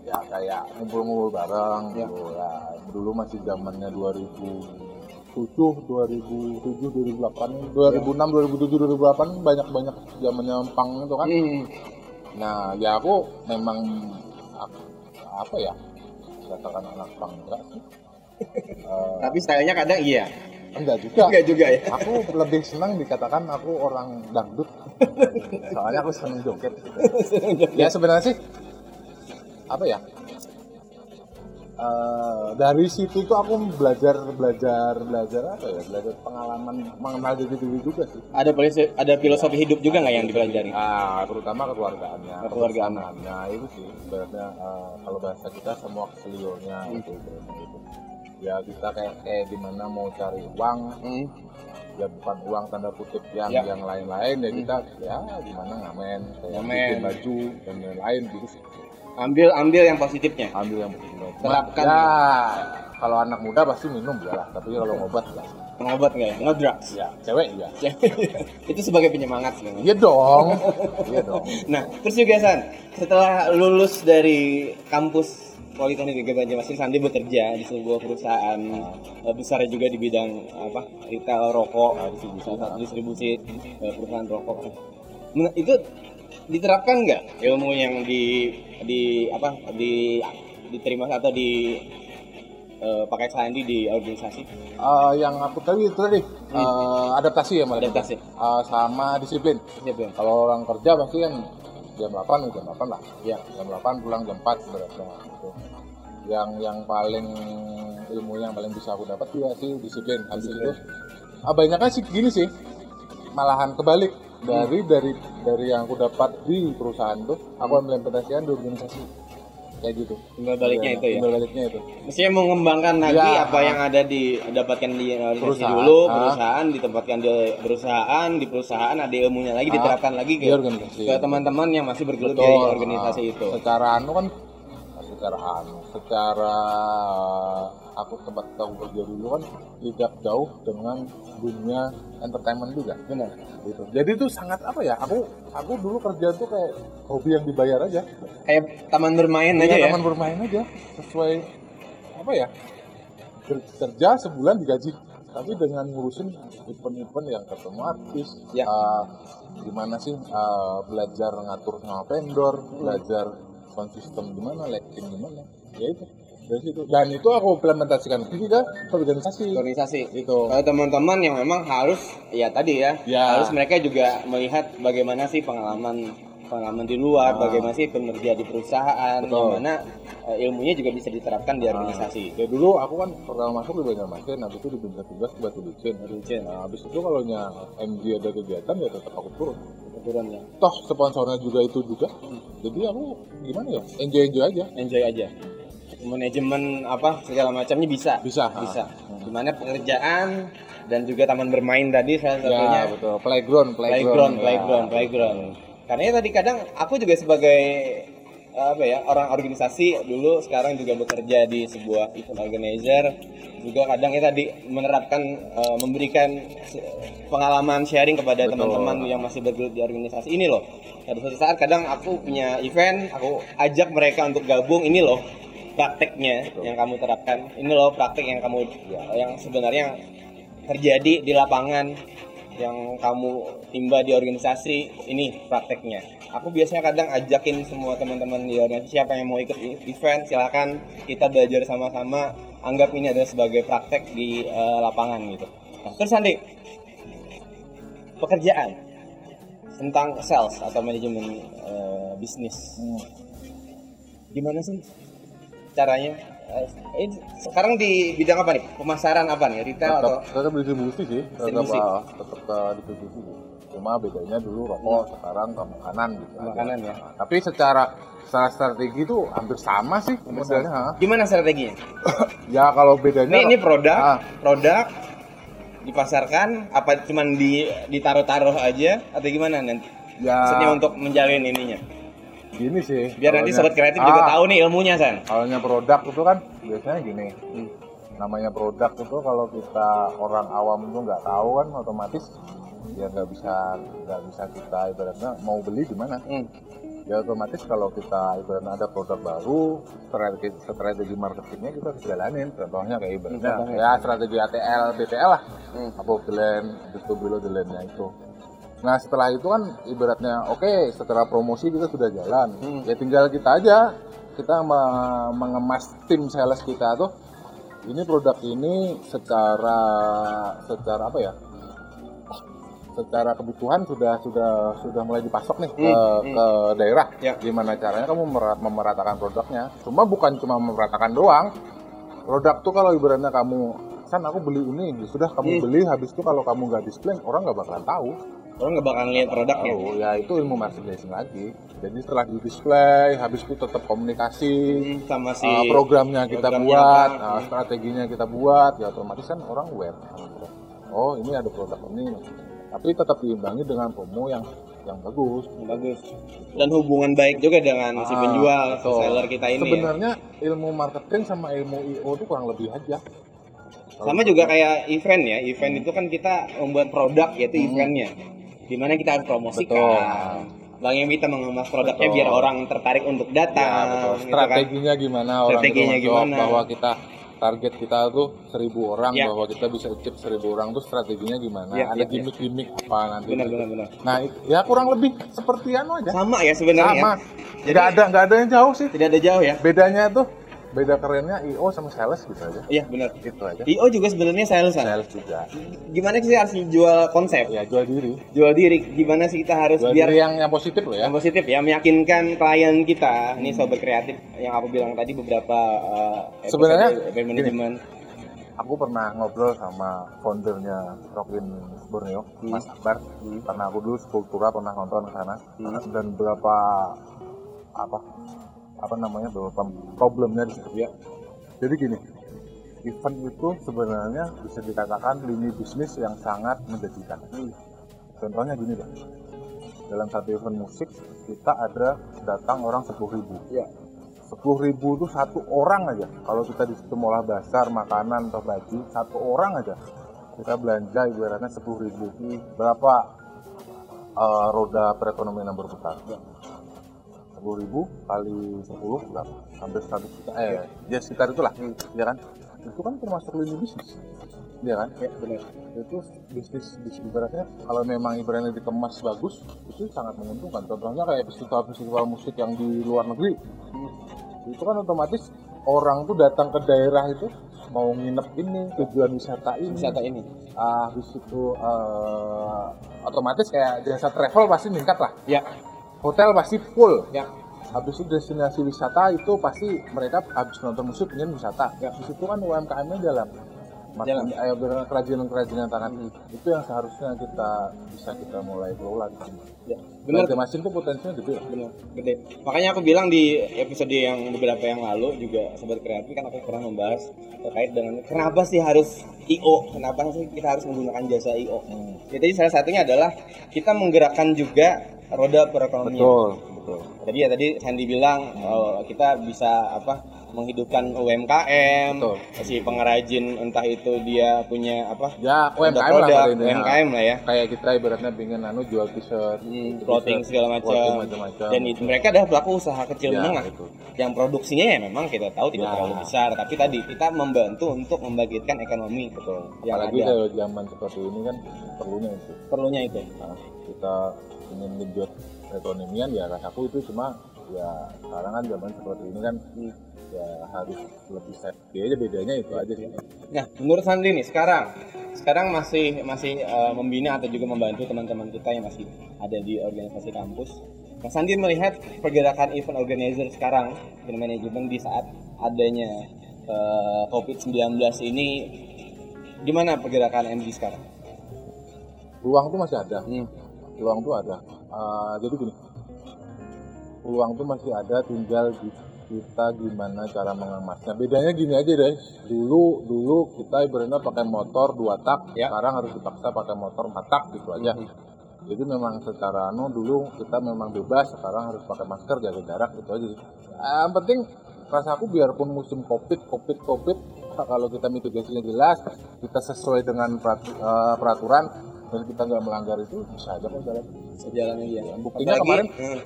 ya kayak ngumpul-ngumpul bareng Ya. gitu ya dulu masih zamannya 2007 2007 2008 2006 2007 2008 banyak banyak zamannya pang itu kan. Hmm. nah ya aku memang apa ya katakan anak pang enggak sih. Eh, tapi stylenya kadang iya. Enggak juga. Enggak juga ya. Aku lebih senang dikatakan aku orang dangdut. Soalnya aku seneng joget. Ya sebenarnya sih apa ya Eh, dari situ tuh aku belajar belajar belajar apa ya belajar pengalaman mengenal diri diri juga sih ada filosofi, ada filosofi hidup juga nggak yang dipelajari ah terutama kekeluargaannya Kekeluargaan. kebersamaan. nah itu sih sebenarnya eh, kalau bahasa kita semua keselionya gitu, gitu, gitu. ya kita kayak kayak gimana mau cari uang Hmm. ya bukan uang tanda kutip yang Ya. yang lain-lain ya kita ya gimana ngamen kayak Ngamen. bikin baju dan lain-lain gitu sih ambil ambil yang positifnya. Ambil yang benar Terapkan. ya kalau anak muda pasti minum ya lah. Tapi kalau ngobat ya pengobat nggak ya? Ngedrugs ya cewek ya itu sebagai penyemangat sebenarnya. Iya dong. Iya dong. Nah, terus juga San, setelah lulus dari kampus Politeknik Negeri Banjarmasin, Sandi bekerja di sebuah perusahaan eh, besar juga di bidang apa retail rokok, distribusi, distribusi eh, perusahaan rokok. Nah, itu diterapkan nggak ilmu yang di di apa di diterima atau di eh, pakai Sandi di organisasi? Eh, yang aku tahu itu tadi eh, adaptasi ya Mbak? Adaptasi. Eh, sama disiplin Bang. kalau orang kerja pasti kan jam 8 jam 8 lah Ya. jam 8 pulang jam 4 sebenarnya gitu. yang yang paling ilmu yang paling bisa aku dapat ya sih disiplin habis itu ah, banyaknya sih gini sih malahan kebalik dari dari dari yang aku dapat di perusahaan tuh aku implementasikan di organisasi kayak gitu Timbal baliknya itu ya. timbal baliknya itu Mestinya mengembangkan lagi Ya. apa yang ada di dapatkan di organisasi Perusahaan. dulu, Ah. perusahaan ditempatkan di perusahaan, di perusahaan ada ilmunya lagi Ah. diterapkan lagi ke organisasi. ke teman-teman yang masih bergelut di organisasi Ah, itu. Secara anu kan secara anu, secara aku tempat tahu kerja dulu kan tidak jauh dengan dunia entertainment juga. Benar. Gitu. Jadi itu sangat apa ya? Aku aku dulu kerja tuh kayak hobi yang dibayar aja. Kayak taman bermain aja Iya, ya. taman bermain aja sesuai apa ya? Ker- Kerja sebulan digaji tapi dengan ngurusin event-event yang ketemu artis Ya. eh, gimana sih eh, belajar ngatur sama vendor belajar sound system gimana lighting gimana ya itu dari situ dan itu aku implementasikan ke organisasi organisasi itu Kalau teman-teman yang memang harus ya tadi ya, Ya. harus mereka juga melihat bagaimana sih pengalaman pengalaman di luar, Ah. bagaimana sih pekerja di perusahaan, Betul. yang mana eh, ilmunya juga bisa diterapkan di organisasi. ya dulu aku kan pertama masuk di Banjarmasin habis itu diberi tugas ke Batu Licin Licin. nah, habis itu kalau nya MG ada kegiatan ya tetap aku turun Kebetulan ya. toh sponsornya juga itu juga jadi aku gimana ya enjoy enjoy aja enjoy aja manajemen apa segala macamnya bisa. Bisa, bisa. ah. di mana pekerjaan dan juga taman bermain tadi salah satunya. ya betul. Playground playground. Ya. playground playground. Karena ya tadi kadang aku juga sebagai apa ya orang organisasi dulu sekarang juga bekerja di sebuah event organizer juga kadang ya tadi menerapkan eh, memberikan pengalaman sharing kepada teman-teman yang masih bergelut di organisasi. Ini loh pada suatu saat kadang aku punya event aku ajak mereka untuk gabung ini loh prakteknya yang kamu terapkan ini loh praktek yang kamu yang sebenarnya terjadi di lapangan yang kamu timba di organisasi ini prakteknya. Aku biasanya kadang ajakin semua teman-teman di organisasi siapa yang mau ikut event silakan kita belajar sama-sama. Anggap ini adalah sebagai praktek di eh, lapangan gitu. Nah, terus Andi, pekerjaan tentang sales atau manajemen eh, bisnis. Gimana sih caranya? Eh, ini sekarang di bidang apa nih? Pemasaran apa nih? Retail atau tetap, tetap distribusi sih tetap Distribusi. ah, tetap ke distribusi sih cuma bedanya dulu rokok sekarang ke makanan gitu aja. Makanan ya. Nah, tapi secara secara strategi itu hampir sama sih modelnya ha. gimana strateginya? ya kalau bedanya Ini ini produk, Ah. produk dipasarkan apa cuman di ditaruh-taruh aja atau gimana nanti? ya Maksudnya untuk menjalin ininya. Gini sih Biar nanti sobat kreatif juga Ah, tahu nih ilmunya San. Kalaunya produk itu kan biasanya gini. Hmm. Namanya produk itu kalau kita orang awam itu nggak tahu kan otomatis ya nggak bisa nggak bisa kita ibaratnya mau beli di mana. Hmm. Ya otomatis kalau kita ibaratnya ada produk baru, strategi strategi marketingnya kita harus jalanin. Contohnya kayak ibaratnya Contohnya. ya strategi ATL, BTL lah. Hmm. Apa blend, the line-nya itu. Nah setelah itu kan ibaratnya oke setelah promosi kita sudah jalan Hmm. ya tinggal kita aja kita me- mengemas tim sales kita tuh ini produk ini secara secara apa ya secara kebutuhan sudah sudah sudah mulai dipasok nih ke, Hmm, ke daerah Ya. gimana caranya kamu memer- memeratakan produknya cuma bukan cuma memeratakan doang produk tuh kalau ibaratnya kamu kan aku beli ini ya sudah kamu Hmm. beli habis itu kalau kamu nggak display orang nggak bakalan tahu Orang nggak bakalan lihat produknya. Oh ya itu ilmu merchandising lagi. Jadi setelah di display, habis itu tetap komunikasi, Hmm, sama si uh, programnya kita programnya buat, apa. uh, strateginya kita buat, ya otomatis kan orang aware. Oh ini ada produk ini, tapi tetap diimbangi dengan promo yang yang bagus. bagus. Dan hubungan baik juga dengan si Ah, penjual, si betul. seller kita ini. ya. Sebenarnya ilmu marketing sama ilmu IO itu kurang lebih aja. Sama juga kayak event ya. Event itu kan kita membuat produk yaitu Hmm. eventnya. Di mana kita harus promosikan. Betul. Bang yang kita mengemas produknya Betul. biar orang tertarik untuk datang. Ya, betul. gitu kan. Strateginya gimana orang Strateginya itu gimana? bahwa kita target kita tuh seribu orang Ya. bahwa kita bisa achieve seribu orang tuh strateginya gimana Ya, ada ya, ya. gimmick-gimmick apa nanti Benar gitu. benar benar. nah ya kurang lebih seperti anu aja Sama ya sebenarnya. sama Jadi- ada nggak ada yang jauh sih Tidak ada jauh ya. bedanya tuh beda kerennya IO sama sales gitu aja Iya benar. gitu aja IO juga sebenarnya sales kan? sales juga Gimana sih harus jual konsep? ya jual diri Jual diri. Gimana sih kita harus jual biar diri yang yang positif loh ya yang positif ya meyakinkan klien kita ini sobat kreatif yang aku bilang tadi beberapa uh, Sebenarnya, manajemen aku pernah ngobrol sama foundernya Rockin Borneo, Mas Akbar. Karena aku dulu Sepultura pernah nonton ke sana dan beberapa apa apa namanya beberapa problemnya di situ ya. Jadi gini, event itu sebenarnya bisa dikatakan lini bisnis yang sangat menjanjikan. Contohnya gini deh, dalam satu event musik kita ada datang orang sepuluh ribu. ya sepuluh ribu itu satu orang aja. Kalau kita di situ mola basar makanan atau baju satu orang aja. Kita belanja ibaratnya sepuluh ribu. Berapa eh, roda perekonomian yang berputar sepuluh ribu kali sepuluh berapa? Hampir seratus juta. Eh ya sekitar itulah ya kan? Itu kan termasuk lini bisnis ya kan? Ya benar. Itu bisnis bisnis ibaratnya kalau memang ibaratnya dikemas bagus itu sangat menguntungkan. Contohnya kayak festival festival musik yang di luar negeri. Itu kan otomatis orang tuh datang ke daerah itu mau nginep ini tujuan wisata ini. Wisata ini. Ah habis itu eh, otomatis kayak jasa travel pasti meningkat lah. Ya hotel pasti full ya habis itu destinasi wisata itu pasti mereka habis nonton musik ingin wisata Ya. di situ kan UMKM-nya jalan Jalan. Ayo benar kerajinan-kerajinan tangan itu yang seharusnya kita bisa kita mulai kelola di sini. ya benar Benar. Mesin tuh potensinya gede. benar gede makanya aku bilang di episode yang beberapa yang lalu juga sobat kreatif kan aku pernah membahas terkait dengan kenapa sih harus IO kenapa sih kita harus menggunakan jasa IO Hmm. ya, jadi salah satunya adalah kita menggerakkan juga roda perekonomian Betul, betul. Jadi ya tadi Sandi bilang oh, kita bisa apa menghidupkan UMKM, Betul. si pengrajin entah itu dia punya apa Ya UMKM lah produk pada intinya. UMKM lah ya, Kayak kita ibaratnya pengen anu jual t-shirt, Hmm, clothing segala macam. Dan itu mereka adalah pelaku usaha kecil Ya, menengah. itu. Yang produksinya ya memang kita tahu tidak Ya. terlalu besar, tapi tadi kita membantu untuk membangkitkan ekonomi Betul. yang Apalagi ada. kalau zaman seperti ini kan perlunya itu. Perlunya itu. Nah, kita ingin genjot perekonomian ya rasaku itu cuma ya sekarang kan zaman seperti ini kan ya harus lebih safety aja bedanya itu aja sih. Nah, menurut Sandi nih sekarang, sekarang masih masih eh, membina atau juga membantu teman-teman kita yang masih ada di organisasi kampus. Mas Sandi melihat pergerakan event organizer sekarang, event manajemen di saat adanya eh, COVID-19 ini, gimana pergerakan MG sekarang? Peluang tuh masih ada. Hmm. Peluang tuh ada. Ah, jadi gini, peluang tuh masih ada, tinggal di- kita gimana cara mengemasnya. Bedanya gini aja deh. Dulu dulu kita ibaratnya pakai motor dua tak, Ya. sekarang harus dipaksa pakai motor empat tak gitu aja. Jadi memang secara anu dulu kita memang bebas, sekarang harus pakai masker, jaga jarak gitu aja. Ah, Yang penting rasaku biarpun musim covid, covid, covid, kalau kita mitigasinya jelas, kita sesuai dengan eh, peraturan dan kita nggak melanggar itu bisa aja kok jalan. Sejalan aja. Ya, buktinya Apalagi- kemarin Hmm.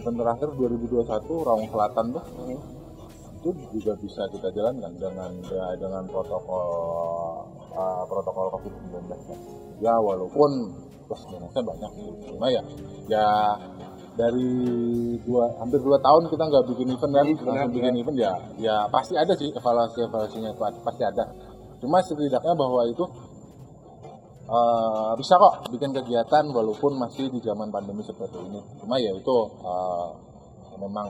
Event terakhir 2021 Raung Selatan tuh. Hmm. itu juga bisa kita jalankan dengan ya, dengan protokol uh, protokol COVID-19 ya. Walaupun plus minusnya banyak cuma ya ya dari dua hampir dua tahun kita nggak bikin event kan. Benar, langsung bikin event ya ya pasti ada sih evaluasi evaluasinya itu pasti ada. Cuma setidaknya bahwa itu eh, bisa kok bikin kegiatan walaupun masih di zaman pandemi seperti ini. Cuma ya itu eh, memang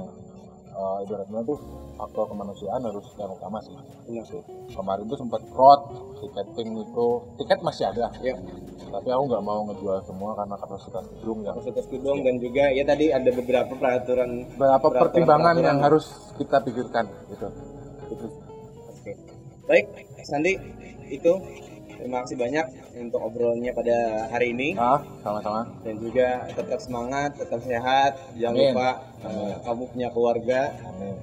eh, ibaratnya tuh faktor kemanusiaan harus yang utama sih. Benar sih. kemarin tuh sempat fraud tiketing itu tiket masih ada. Ya, tapi aku nggak mau ngejual semua karena kapasitas gedung yang kapasitas gedung dan juga ya tadi ada beberapa peraturan beberapa pertimbangan peraturan. yang harus kita pikirkan gitu. Itu Oke. Baik, Sandi, itu terima kasih banyak untuk obrolannya pada hari ini ah sama-sama dan juga tetap semangat, tetap sehat. Jangan Amin. lupa eh, kamu punya keluarga, amin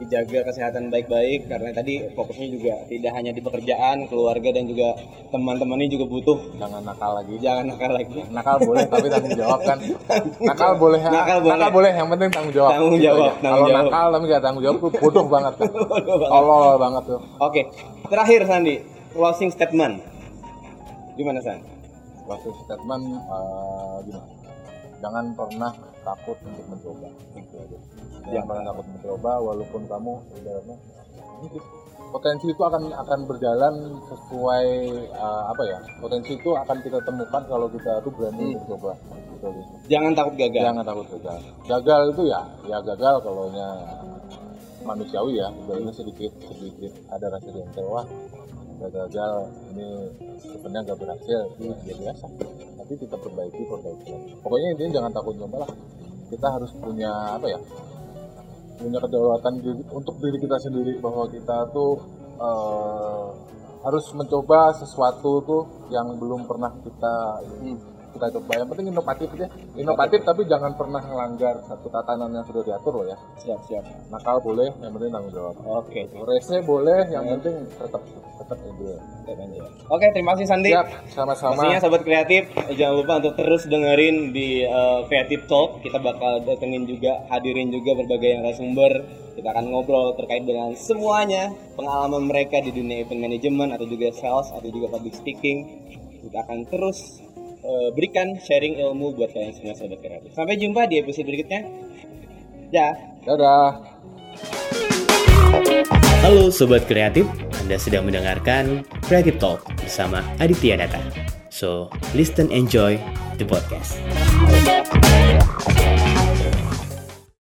dijaga kesehatan baik-baik karena tadi fokusnya juga tidak hanya di pekerjaan, keluarga dan juga teman-temannya juga butuh. jangan nakal lagi Jangan nakal lagi. nakal boleh tapi tanggung jawab kan nakal boleh Nakal boleh. yang penting tanggung jawab Tanggung Gitu jawab, aja. tanggung kalau jawab. nakal tapi nggak tanggung jawab bodoh banget kan Bodoh banget. tolol banget tuh Oke, terakhir Sandi, closing statement. Gimana San? waktu statement eh, gini jangan pernah takut untuk mencoba aja jangan Ya. pernah takut mencoba walaupun kamu sih, potensi itu akan akan berjalan sesuai eh, apa ya potensi itu akan kita temukan kalau kita tuh berani Hmm. mencoba gitu. Jangan takut gagal. jangan takut gagal gagal itu ya ya gagal kalau nya manusiawi ya ibaratnya sedikit sedikit ada rasa kecewa gagal ini sebenarnya nggak berhasil ya, ya biasa. Tapi kita perbaiki perbaiki. Pokoknya intinya jangan takut nyoba lah. Kita harus punya apa ya punya kedaulatan diri, untuk diri kita sendiri bahwa kita tuh eh, harus mencoba sesuatu tuh yang belum pernah kita Hmm. Kita coba yang penting inovatif aja inovatif tapi jangan pernah melanggar satu tatanan yang sudah diatur loh ya Siap, siap. nakal boleh yang penting tanggung jawab Oke. rese boleh yang Ya. penting tetap tetap enjoy Oke, terima kasih Sandi. siap sama-sama Pastinya sahabat kreatif, jangan lupa untuk terus dengerin di uh, Creative Talk. Kita bakal datengin juga, hadirin juga berbagai narasumber. Kita akan ngobrol terkait dengan semuanya, pengalaman mereka di dunia event management atau juga sales atau juga public speaking. Kita akan terus uh, berikan sharing ilmu buat kalian semua sahabat kreatif. Sampai jumpa di episode berikutnya. Ya. dadah Halo Sobat Kreatif, Anda sedang mendengarkan Creative Talk bersama Aditya Data. So, listen enjoy the podcast.